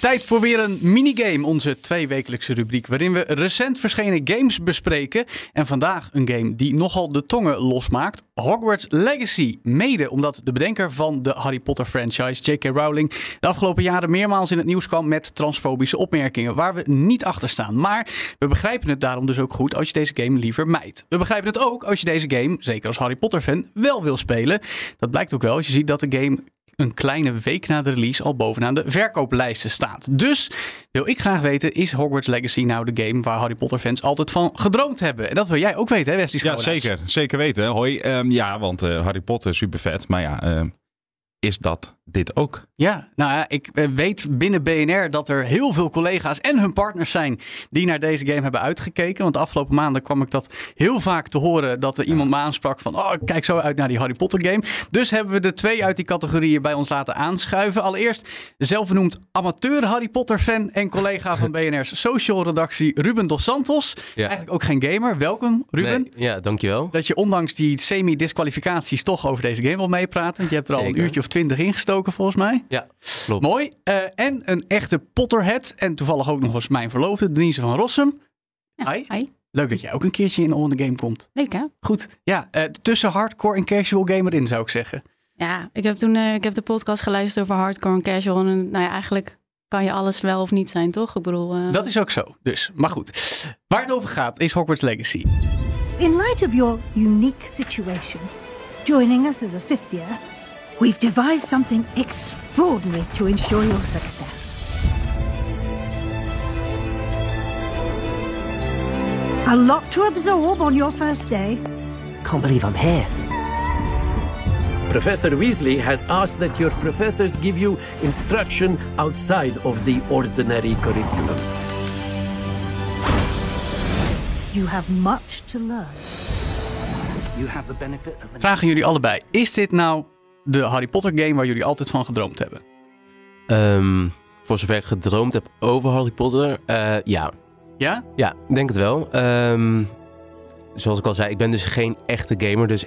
Tijd voor weer een minigame, onze tweewekelijkse rubriek waarin we recent verschenen games bespreken. En vandaag een game die nogal de tongen losmaakt. Hogwarts Legacy. Mede omdat de bedenker van de Harry Potter franchise, J.K. Rowling, de afgelopen jaren meermaals in het nieuws kwam met transfobische opmerkingen waar we niet achter staan. Maar we begrijpen het daarom dus ook goed als je deze game liever mijt. We begrijpen het ook als je deze game, zeker als Harry Potter fan, wel wil spelen. Dat blijkt ook wel als je ziet dat de game een kleine week na de release al bovenaan de verkooplijsten staat. Dus wil ik graag weten, is Hogwarts Legacy nou de game waar Harry Potter fans altijd van gedroomd hebben? En dat wil jij ook weten, hè Wesley Ja, zeker. Zeker weten. Hoi. Ehm, ja, want uh, Harry Potter, super vet. Maar ja, uh, is dat dit ook? Ja, nou ja, ik eh, weet binnen BNR dat er heel veel collega's en hun partners zijn die naar deze game hebben uitgekeken. Want de afgelopen maanden kwam ik dat heel vaak te horen dat er iemand me aansprak van, oh, ik kijk zo uit naar die Harry Potter game. Dus hebben we de twee uit die categorieën bij ons laten aanschuiven. Allereerst zelfbenoemd amateur Harry Potter fan en collega van BNR's social redactie Ruben Dos Santos. Ja. Eigenlijk ook geen gamer. Welkom Ruben. Nee, ja, dankjewel. Dat je ondanks die semi-disqualificaties toch over deze game wil meepraten. Je hebt er al een uurtje of twintig ingestoken volgens mij. Ja, klopt. Mooi. Uh, en een echte Potterhead. En toevallig ook nog eens mijn verloofde, Denise van Rossum. Ja, hi. hi. Leuk dat jij ook een keertje in On The Game komt. Leuk hè? Goed. Ja, uh, tussen hardcore en casual gamer in zou ik zeggen. Ja, ik heb toen uh, ik heb de podcast geluisterd over hardcore en casual. En nou ja, eigenlijk kan je alles wel of niet zijn, toch? Ik bedoel... Dat is ook zo. Dus, maar goed. Waar het over gaat is Hogwarts Legacy. In light of your unique situation, joining us as a fifth year... We've devised something extraordinary to ensure your success. A lot to absorb on your first day. Can't believe I'm here. Professor Weasley has asked that your professors give you instruction outside of the ordinary curriculum. You have much to learn. You have the benefit of an Vragen jullie allebei, is dit nou de Harry Potter game waar jullie altijd van gedroomd hebben? Um, voor zover ik gedroomd heb over Harry Potter, uh, ja. Ja? Ja, ik denk het wel. Um, zoals ik al zei, ik ben dus geen echte gamer, dus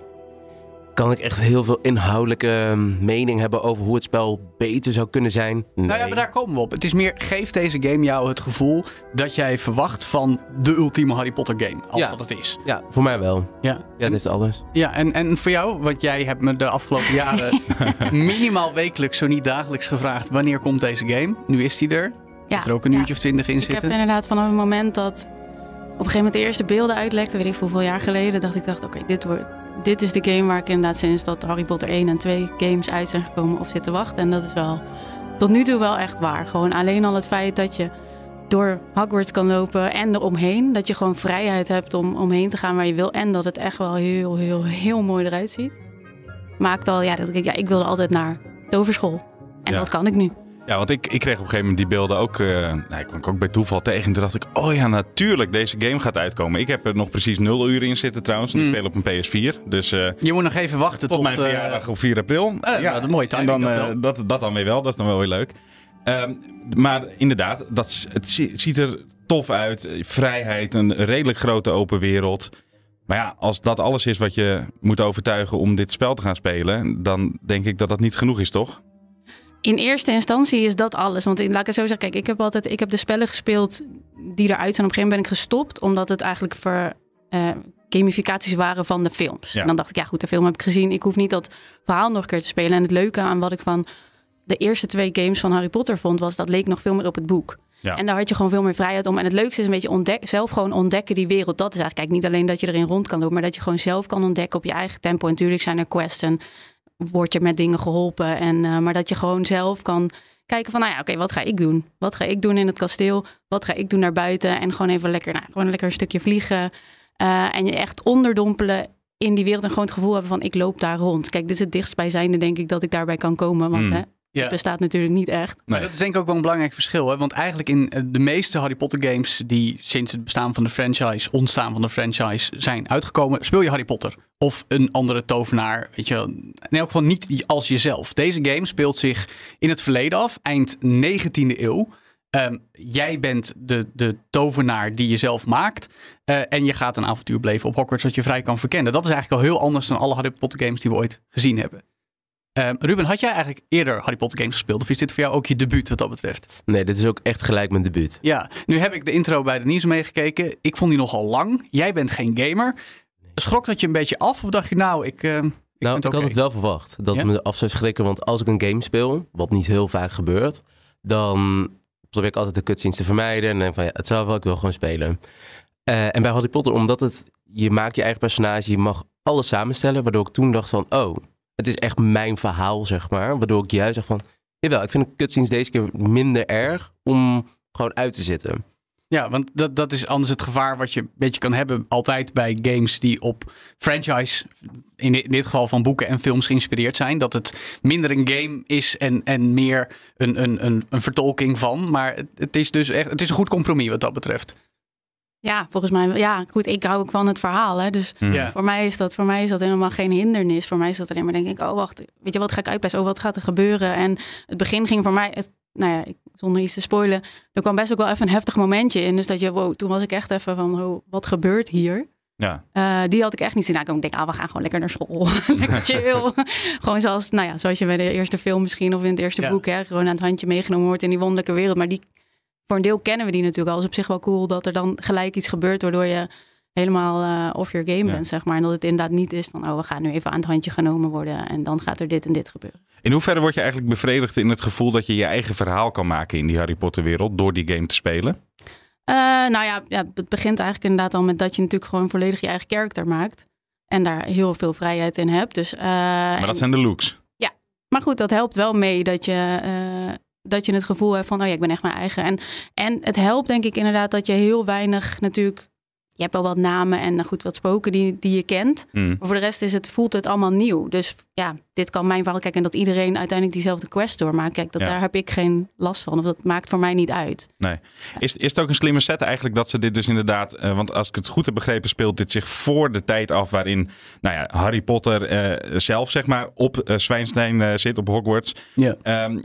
kan ik echt heel veel inhoudelijke mening hebben over hoe het spel beter zou kunnen zijn. Nee. Nou ja, maar daar komen we op. Het is meer, geeft deze game jou het gevoel dat jij verwacht van de ultieme Harry Potter game, als ja. dat het is? Ja, voor mij wel. Ja, ja het heeft alles. Ja, en, en voor jou, want jij hebt me de afgelopen jaren minimaal wekelijks, zo niet dagelijks gevraagd, wanneer komt deze game? Nu is die er. Ja, er ook een ja. uurtje of twintig in ik zitten. Ik heb inderdaad vanaf het moment dat op een gegeven moment de eerste beelden uitlekten, weet ik hoeveel jaar geleden, dacht ik, dacht, oké, okay, dit wordt dit is de game waar ik inderdaad sinds dat Harry Potter 1 en 2 games uit zijn gekomen op zit te wachten. En dat is wel tot nu toe wel echt waar. Gewoon alleen al het feit dat je door Hogwarts kan lopen en eromheen. Dat je gewoon vrijheid hebt om omheen te gaan waar je wil. En dat het echt wel heel, heel, heel mooi eruit ziet. Maakt al, ja, dat ik, ja, ik wilde altijd naar toverschool. En Ja. dat kan ik nu. Ja, want ik, ik kreeg op een gegeven moment die beelden ook. eh nou, ik kwam ik ook bij toeval tegen. En toen dacht ik, oh ja, natuurlijk, deze game gaat uitkomen. Ik heb er nog precies nul uur in zitten trouwens. Want ik Mm. speel op een PS4. Dus eh, Je moet nog even wachten tot, tot, mijn eh, verjaardag op 4 april. nou, dat is mooi en timing, dan, dat dat, dat dan weer wel. Dat is dan wel weer leuk. Ehm, maar inderdaad, dat, het zi- ziet er tof uit. Vrijheid, een redelijk grote open wereld. Maar ja, als dat alles is wat je moet overtuigen om dit spel te gaan spelen, dan denk ik dat dat niet genoeg is, toch? In eerste instantie is dat alles. Want laat ik het zo zeggen, kijk, ik heb altijd ik heb de spellen gespeeld die eruit zijn. Op een gegeven moment ben ik gestopt, omdat het eigenlijk voor eh, gamificaties waren van de films. Ja. En dan dacht ik, ja goed, de film heb ik gezien. Ik hoef niet dat verhaal nog een keer te spelen. En het leuke aan wat ik van de eerste twee games van Harry Potter vond, was dat leek nog veel meer op het boek. Ja. En daar had je gewoon veel meer vrijheid om. En het leukste is een beetje ontdek, zelf gewoon ontdekken die wereld. Dat is eigenlijk kijk, niet alleen dat je erin rond kan lopen, maar dat je gewoon zelf kan ontdekken op je eigen tempo. En natuurlijk zijn er quests en word je met dingen geholpen. En, eh, maar dat je gewoon zelf kan kijken van, nou ja, oké, wat ga ik doen? Wat ga ik doen in het kasteel? Wat ga ik doen naar buiten? En gewoon even lekker, nou, gewoon lekker een stukje vliegen. Eh, en je echt onderdompelen in die wereld en gewoon het gevoel hebben van, ik loop daar rond. Kijk, dit is het dichtstbijzijnde, denk ik, dat ik daarbij kan komen. Want Mm. hè, Ja. Het bestaat natuurlijk niet echt. Maar dat is denk ik ook wel een belangrijk verschil. Hè? Want eigenlijk in eh, de meeste Harry Potter games die sinds het bestaan van de franchise, ontstaan van de franchise, zijn uitgekomen, speel je Harry Potter. Of een andere tovenaar. Weet je, wel. in elk geval niet als jezelf. Deze game speelt zich in het verleden af, eind 19e eeuw. Ehm, jij bent de, de tovenaar die je zelf maakt. eh, en je gaat een avontuur beleven op Hogwarts dat je vrij kan verkennen. Dat is eigenlijk al heel anders dan alle Harry Potter games die we ooit gezien hebben. Ehm, Ruben, had jij eigenlijk eerder Harry Potter games gespeeld? Of is dit voor jou ook je debuut wat dat betreft? Nee, dit is ook echt gelijk mijn debuut. Ja, nu heb ik de intro bij de nieuws meegekeken. Ik vond die nogal lang. Jij bent geen gamer. Schrok dat je een beetje af? Of dacht je, nou, ik. eh, ik Nou, ik had het wel verwacht. Dat Ja? het me af zou schrikken. Want als ik een game speel, wat niet heel vaak gebeurt, dan probeer ik altijd de cutscenes te vermijden. En denk van ja, het zal wel, ik wil gewoon spelen. Eh, en bij Harry Potter, omdat het, je maakt je eigen personage, je mag alles samenstellen. Waardoor ik toen dacht van, oh, het is echt mijn verhaal, zeg maar. Waardoor ik juist zeg van, jawel, ik vind de cutscenes deze keer minder erg om gewoon uit te zitten. Ja, want dat, dat is anders het gevaar wat je een beetje kan hebben altijd bij games die op franchise, in, di- in dit geval van boeken en films geïnspireerd zijn. Dat het minder een game is en, en meer een, een, een, een vertolking van. Maar het, het is dus echt, het is een goed compromis wat dat betreft. Ja, volgens mij. Ja, goed. Ik hou ook van het verhaal. Hè, dus Hmm. Ja. voor mij, is dat, voor mij is dat helemaal geen hindernis. Voor mij is dat alleen maar denk ik, oh wacht, weet je wat ga ik uitpesten? Oh, wat gaat er gebeuren? En het begin ging voor mij, het, nou ja, ik, zonder iets te spoilen, er kwam best ook wel even een heftig momentje in. Dus dat je, wow, toen was ik echt even van, oh, wat gebeurt hier? Ja. Eh, die had ik echt niet zien aankomen. Ik denk, ah, we gaan gewoon lekker naar school. lekker chill. gewoon zoals, nou ja, zoals je bij de eerste film misschien of in het eerste Ja. boek, hè, gewoon aan het handje meegenomen wordt in die wonderlijke wereld. Maar die, voor een deel kennen we die natuurlijk al. is op zich wel cool dat er dan gelijk iets gebeurt waardoor je helemaal eh off your game Ja. bent, zeg maar. En dat het inderdaad niet is van, oh, we gaan nu even aan het handje genomen worden en dan gaat er dit en dit gebeuren. In hoeverre word je eigenlijk bevredigd in het gevoel dat je je eigen verhaal kan maken in die Harry Potter wereld door die game te spelen? Eh, nou ja, ja, het begint eigenlijk inderdaad al met dat je natuurlijk gewoon volledig je eigen karakter maakt. En daar heel veel vrijheid in hebt. Dus, eh, Maar en- dat zijn de looks. Maar goed, dat helpt wel mee dat je, dat je het gevoel hebt van, oh ja, ik ben echt mijn eigen. En, en het helpt denk ik inderdaad dat je heel weinig natuurlijk, je hebt wel wat namen en nou goed wat spoken die, die je kent. Hmm. Maar voor de rest is het, voelt het allemaal nieuw. Dus ja, dit kan mijn verhaal kijken en dat iedereen uiteindelijk diezelfde quest doormaakt. Kijk, dat, Ja. daar heb ik geen last van. Of dat maakt voor mij niet uit. Is, is het ook een slimme set eigenlijk dat ze dit dus inderdaad... eh, want als ik het goed heb begrepen speelt dit zich voor de tijd af... waarin nou ja, Harry Potter eh, zelf zeg maar op eh Zwijnstein eh, zit, op Hogwarts. Ja. Ehm,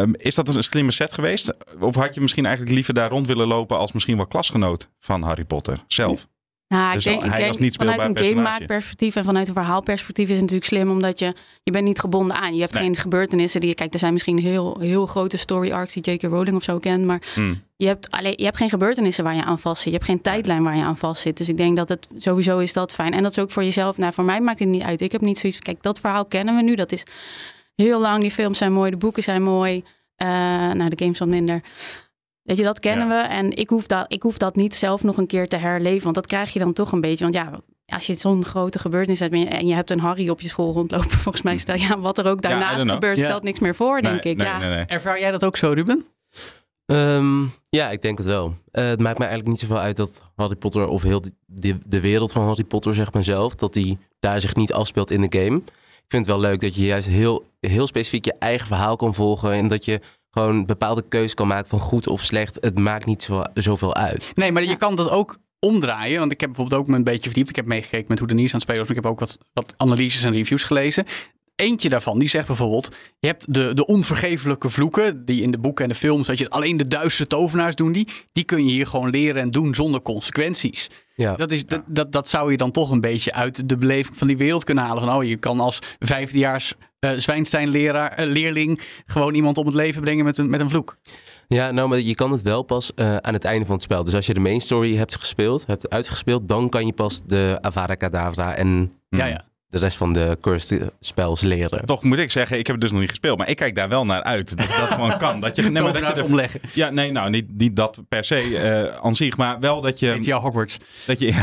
ehm, is dat een slimme set geweest? Of had je misschien eigenlijk liever daar rond willen lopen... als misschien wel klasgenoot van Harry Potter zelf? Nou, Dus ik denk, hij ik denk niet vanuit een gamemaakperspectief en vanuit een verhaalperspectief is het natuurlijk slim, omdat je, je bent niet gebonden aan. Je hebt Nee. geen gebeurtenissen die je, kijk, er zijn misschien heel, heel grote story arcs die J.K. Rowling of zo kent, maar Hmm. je hebt, alleen, je hebt geen gebeurtenissen waar je aan vast zit. Je hebt geen tijdlijn waar je aan vast zit. Dus ik denk dat het sowieso is dat fijn. En dat is ook voor jezelf. Nou, voor mij maakt het niet uit. Ik heb niet zoiets. Kijk, dat verhaal kennen we nu. Dat is heel lang. Die films zijn mooi. De boeken zijn mooi. Eh, nou, de games wat minder. Weet je, dat kennen we. En ik hoef, dat, ik hoef dat niet zelf nog een keer te herleven. Want dat krijg je dan toch een beetje. Want ja, als je zo'n grote gebeurtenis hebt en je- hebt een Harry op je school rondlopen, volgens mij stel ja, wat er ook daarnaast gebeurt, Ja. stelt niks meer voor, denk Nee, ik. nee, ja. nee, nee. Ervaar jij dat ook zo, Ruben? Ehm, ja, ik denk het wel. Eh, het maakt mij eigenlijk niet zoveel uit dat Harry Potter of heel de, de, de wereld van Harry Potter, zeg maar zelf, dat die daar zich niet afspeelt in de game. Ik vind het wel leuk dat je juist heel, heel specifiek je eigen verhaal kan volgen en dat je gewoon bepaalde keuzes kan maken van goed of slecht. Het maakt niet zo, zoveel uit. Nee, maar je kan dat ook omdraaien. Want ik heb bijvoorbeeld ook me een beetje verdiept. Ik heb meegekeken met hoe de nieuws aan het spelen was. Maar ik heb ook wat, wat analyses en reviews gelezen. Eentje daarvan, die zegt bijvoorbeeld... Je hebt de, de onvergeeflijke vloeken, die in de boeken en de films... dat je alleen de duistere tovenaars doen die. Die kun je hier gewoon leren en doen zonder consequenties. Ja, Dat, is, dat, dat, dat zou je dan toch een beetje uit de beleving van die wereld kunnen halen. Van, oh, je kan als vijfdejaars eh Zwijnstein-leraar, eh, leerling... gewoon iemand om het leven brengen met een, met een vloek. ja nou, maar je kan het wel pas eh, aan het einde van het spel. Dus als je de main story hebt gespeeld, hebt uitgespeeld, dan kan je pas de Avada Kedavra en. Ja, ja. De rest van de cursed spells leren. Toch moet ik zeggen, ik heb het dus nog niet gespeeld. Maar ik kijk daar wel naar uit. Dat dat gewoon kan. Dat je, nee, maar dat je er- omleggen. ja, nee, nou, niet, niet dat per se eh aan zich. Maar wel dat je... GTA Hogwarts. Dat je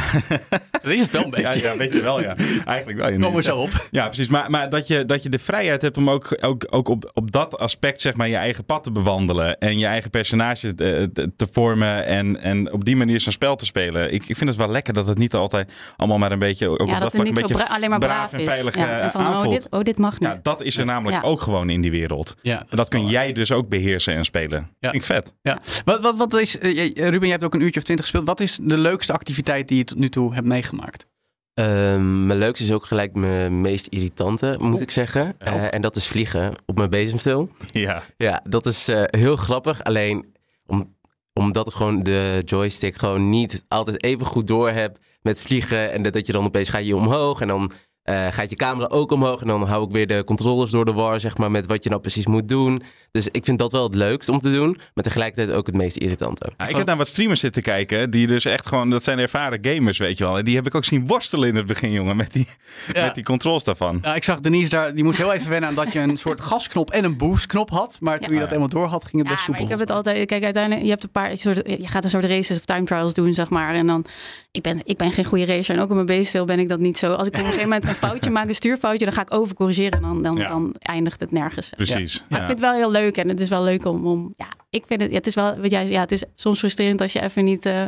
Dat is het wel een beetje. ja, ja, weet je wel, ja. Eigenlijk wel. ja, we nee. zo op. Ja, precies. Maar, maar dat, je, dat je de vrijheid hebt om ook, ook, ook op, op dat aspect zeg maar, je eigen pad te bewandelen. En je eigen personage te, te, te vormen. En, en op die manier zo'n spel te spelen. Ik, ik vind het wel lekker dat het niet altijd allemaal maar een beetje... Ook op Ja, dat dat vlak niet een zo beetje alleen maar braaf en is. veilig Ja, eh, en van, oh dit, oh, dit mag niet. Ja, dat is er namelijk Ja. ook gewoon in die wereld. Ja, En dat kun jij dus ook beheersen en spelen. Ja. Vind ik vet. Ja. Wat, wat, wat is, eh, jij- Ruben, jij hebt ook een uurtje of twintig gespeeld. Wat is de leukste activiteit die je tot nu toe hebt meegemaakt? Ehm, mijn leukste is ook gelijk mijn meest irritante, moet ik zeggen. Eh, en dat is vliegen op mijn bezemstil. Ja. Ja, dat is eh, heel grappig. Alleen om, omdat ik gewoon de joystick gewoon niet altijd even goed door heb met vliegen. En dat, dat je dan opeens ga je omhoog en dan eh, gaat je camera ook omhoog. En dan hou ik weer de controllers door de war, zeg maar, met wat je nou precies moet doen. Dus ik vind dat wel het leukst om te doen. Maar tegelijkertijd ook het meest irritante. Ja, ik heb naar wat streamers zitten kijken. Die dus echt gewoon, dat zijn ervaren gamers, weet je wel. En die heb ik ook zien worstelen in het begin, jongen. Met die, Ja. met die controls daarvan. Nou, ik zag Denise daar, die moest heel even wennen aan dat je een soort gasknop en een boostknop had. Maar toen Ja. je dat eenmaal door had, ging het Ja, best maar soepel. ik heb het altijd. Kijk, uiteindelijk, je hebt een paar. Soort, je gaat een soort races of time trials doen, zeg maar. En dan. Ik ben, ik ben geen goede racer. En ook op mijn beestil ben ik dat niet zo. Als ik op een gegeven moment een foutje maak, een stuurfoutje, dan ga ik overcorrigeren. En dan, dan, Ja. dan eindigt het nergens. Precies. Maar Ja. ik vind het wel heel leuk. En het is wel leuk om. om ja, ik vind het. Ja, het is wel. Wat jij, ja, het is soms frustrerend als je even niet, eh,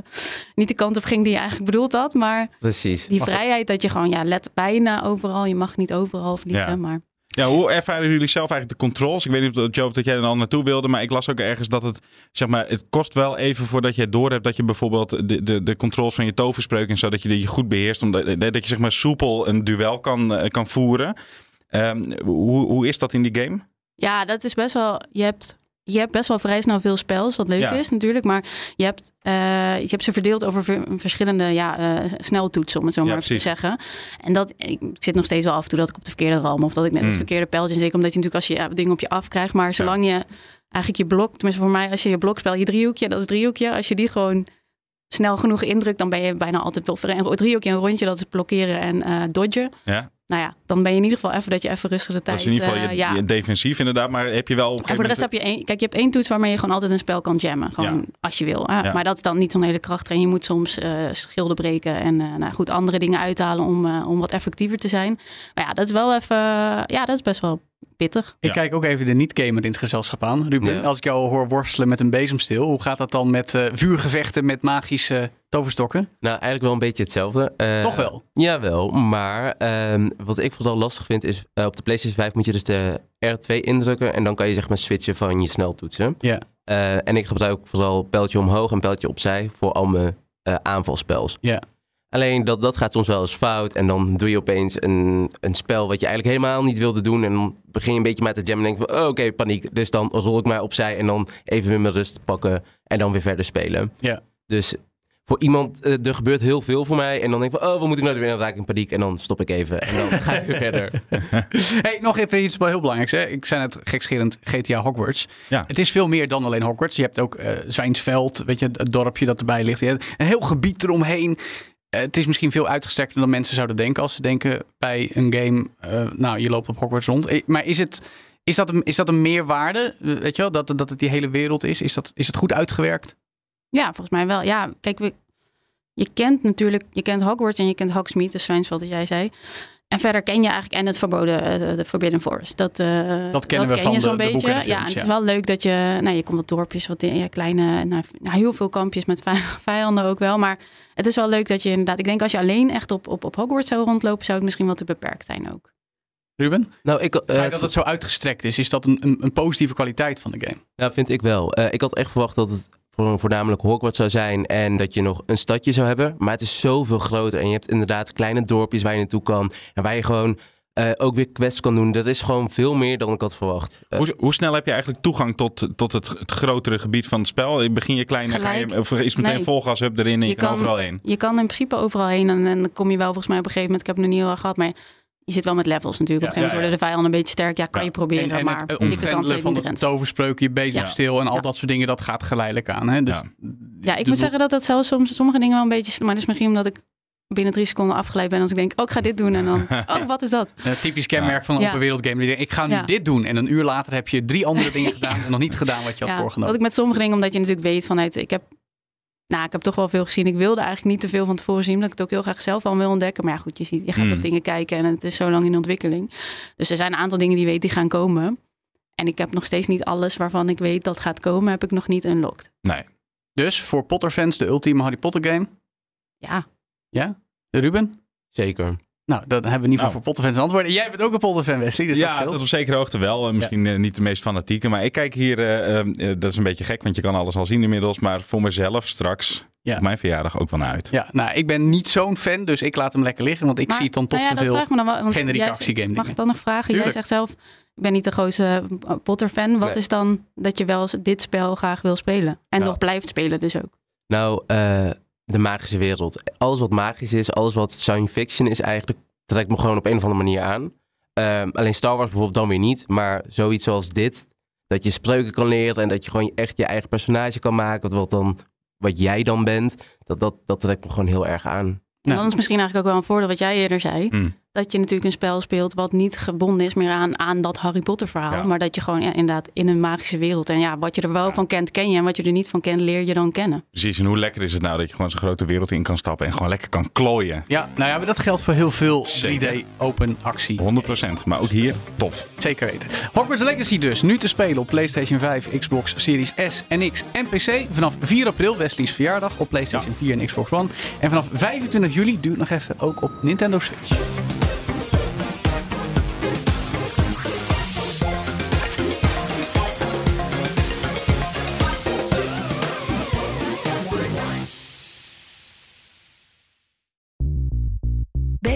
niet de kant op ging die je eigenlijk bedoeld had. Maar Precies. die vrijheid dat je gewoon. Ja, let bijna overal. Je mag niet overal vliegen. Ja. Maar Ja, hoe ervaren jullie zelf eigenlijk de controls? Ik weet niet of Joe, dat jij er al naartoe wilde, maar ik las ook ergens dat het, zeg maar, het kost wel even voordat je door hebt dat je bijvoorbeeld de, de, de controls van je toverspreuk en zo, dat je die goed beheerst, omdat dat je zeg maar soepel een duel kan, eh, kan voeren. Ehm, hoe, hoe is dat in die game? Ja, dat is best wel. Je hebt, je hebt best wel vrij snel veel spels, wat leuk Ja. is natuurlijk. Maar je hebt, eh, je hebt ze verdeeld over ver- verschillende ja, eh, sneltoetsen, om het zo Ja, maar even te zeggen. En dat, ik zit nog steeds wel af en toe dat ik op de verkeerde ram of dat ik net Mm. het verkeerde pijltje steek. Omdat je natuurlijk als je ja, dingen op je afkrijgt. Maar zolang je eigenlijk je blok, tenminste voor mij, als je je blokspel, je driehoekje, dat is driehoekje. Als je die gewoon snel genoeg indrukt, dan ben je bijna altijd wel. Een driehoekje, een rondje, dat is blokkeren en eh dodgen. Ja, Nou ja, dan ben je in ieder geval even dat je even rustig de tijd... dat is in ieder geval je, eh, ja. je defensief inderdaad, maar heb je wel op En voor de rest heb je één. Kijk, je hebt één toets waarmee je gewoon altijd een spel kan jammen. Gewoon Ja. als je wil. Ja. Maar dat is dan niet zo'n hele kracht. En je moet soms eh, schilden breken en eh, nou goed, andere dingen uithalen om, om wat effectiever te zijn. Maar ja, dat is wel even. ja, dat is best wel pittig. Ik Ja. kijk ook even de niet-gamer in het gezelschap aan. Ruben, Ja. als ik jou hoor worstelen met een bezemsteel, hoe gaat dat dan met eh, vuurgevechten met magische toverstokken? Nou, eigenlijk wel een beetje hetzelfde. Eh, Toch wel? Jawel, maar ehm, wat ik vooral lastig vind is... eh, op de PlayStation 5 moet je dus de R2 indrukken... en dan kan je zeg maar switchen van je sneltoetsen. Ja. Eh, en ik gebruik vooral pijltje omhoog en pijltje opzij... voor al mijn eh aanvalspels. Ja. Alleen dat, dat gaat soms wel eens fout. En dan doe je opeens een, een spel wat je eigenlijk helemaal niet wilde doen. En dan begin je een beetje met te jammen en denk van... oh, oké, paniek. Dus dan rol ik mij opzij en dan even weer mijn rust pakken... en dan weer verder spelen. Ja. Dus voor iemand, eh, er gebeurt heel veel voor mij. En dan denk ik van, oh, wat moet ik nou weer? En dan raak ik in paniek en dan stop ik even. En dan ga ik weer verder. Hey, nog even iets wel heel belangrijks. Hè? Ik zei net gekscherend GTA Hogwarts. Ja. Het is veel meer dan alleen Hogwarts. Je hebt ook eh Zwijnsveld, weet je, het dorpje dat erbij ligt. Je hebt een heel gebied eromheen. Eh, het is misschien veel uitgestrekter dan mensen zouden denken als ze denken bij een game, eh, nou, je loopt op Hogwarts rond. Eh, Maar is het, is dat een, is dat een meerwaarde? Weet je wel, dat, dat het die hele wereld is? Is, dat, is het goed uitgewerkt? Ja, volgens mij wel. Ja, kijk, we, je kent natuurlijk, je kent Hogwarts en je kent Hogsmeade, de Zwijnsveld dat jij zei. En verder ken je eigenlijk en het verboden, eh, de Forbidden Forest. Dat, eh, Dat kennen we ken van je de- zo'n de boeken en beetje. de ja, en het ja. is wel leuk dat je, nou, je komt wat dorpjes, wat ja, kleine, nou, nou, heel veel kampjes met vij- vijanden ook wel. Maar het is wel leuk dat je inderdaad, ik denk als je alleen echt op, op, op Hogwarts zou rondlopen, zou het misschien wel te beperkt zijn ook. Ruben? Nou, ik, feit dat het zo uitgestrekt is, is dat een, een, een positieve kwaliteit van de game? Ja, vind ik wel. Eh, ik had echt verwacht dat het voornamelijk Hogwarts zou zijn en dat je nog een stadje zou hebben. Maar het is zoveel groter en je hebt inderdaad kleine dorpjes waar je naartoe kan. En waar je gewoon eh, ook weer quests kan doen. Dat is gewoon veel meer dan ik had verwacht. Eh, Hoe, hoe snel heb je eigenlijk toegang tot, tot het, het grotere gebied van het spel? Begin je klein en ga je, of is meteen Nee. volgas hub erin en je, Je kan kan- overal heen? Je kan in principe overal heen en, en dan kom je wel volgens mij op een gegeven moment, ik heb het nog niet heel erg gehad, maar je zit wel met levels natuurlijk. Op een Ja, gegeven moment ja, worden de vijanden een beetje sterk. Ja, kan Ja. je proberen, En, en maar het eh, omgrendelen steeds van niet de rent. toverspreuk, je bezemstil en al Ja. dat soort dingen, dat gaat geleidelijk aan. Hè? Dus, Ja. Ja, ik moet zeggen dat dat zelfs soms sommige dingen wel een beetje... Maar dat is misschien omdat ik binnen drie seconden afgeleid ben. Als ik denk, oh, ik ga dit doen. En dan, oh, wat is dat? Een typisch kenmerk van een Ja. open wereld game. Die denkt, Ik ga nu Ja. dit doen. En een uur later heb je drie andere dingen gedaan en nog niet gedaan wat je had Ja, voorgenomen. dat ik met sommige dingen, omdat je natuurlijk weet vanuit... Ik heb, nou, ik heb toch wel veel gezien. Ik wilde eigenlijk niet te veel van tevoren zien. Omdat ik het ook heel graag zelf al wil ontdekken. Maar ja, goed, je, ziet, je gaat Mm. toch dingen kijken. En het is zo lang in ontwikkeling. Dus er zijn een aantal dingen die je weet die gaan komen. En ik heb nog steeds niet alles waarvan ik weet dat gaat komen. Heb ik nog niet unlocked. Nee. Dus voor Potter-fans de ultieme Harry Potter game. Ja, Ja? De Ruben? Zeker. Nou, dan hebben we in ieder geval Nou. voor Potterfans antwoorden. Jij bent ook een Potterfan, Wesley, dus dat ja, scheelt. tot op zekere hoogte wel. Eh, Misschien eh, niet de meest fanatieke. Maar ik kijk hier, eh, eh, eh, dat is een beetje gek, want je kan alles al zien inmiddels. Maar voor mezelf straks, Ja. op mijn verjaardag, ook wel naar uit. Ja, nou, ik ben niet zo'n fan, dus ik laat hem lekker liggen. Want ik Maar, zie het dan toch nou ja, te dat veel vraag me dan wel, want generieke actiegame Mag ik dan nog vragen? Tuurlijk. Jij zegt zelf, ik ben niet de grootste Potter-fan. Wat Nee. is dan dat je wel eens dit spel graag wil spelen? En Ja. nog blijft spelen dus ook. Nou, eh, de magische wereld. Alles wat magisch is, alles wat science fiction is eigenlijk, trekt me gewoon op een of andere manier aan. Ehm, alleen Star Wars bijvoorbeeld dan weer niet. Maar zoiets zoals dit, dat je spreuken kan leren en dat je gewoon echt je eigen personage kan maken, wat, dan, wat jij dan bent, dat, dat, dat trekt me gewoon heel erg aan. En dan is misschien eigenlijk ook wel een voordeel wat jij eerder zei. Hmm. Dat je natuurlijk een spel speelt wat niet gebonden is meer aan, aan dat Harry Potter verhaal. Ja. Maar dat je gewoon ja, inderdaad in een magische wereld. En ja, wat je er wel van kent, ken je. En wat je er niet van kent, leer je dan kennen. Precies, en hoe lekker is het nou dat je gewoon zo'n grote wereld in kan stappen en gewoon lekker kan klooien. Ja, nou ja, maar dat geldt voor heel veel Zeker. 3D open actie. 100%. Maar ook hier, tof. Zeker weten. Hogwarts Legacy dus, nu te spelen op PlayStation 5, Xbox Series S en X en PC. Vanaf 4 april, Wesley's verjaardag, op PlayStation 4 en Xbox One. En vanaf 25 juli, duurt nog even, ook op Nintendo Switch.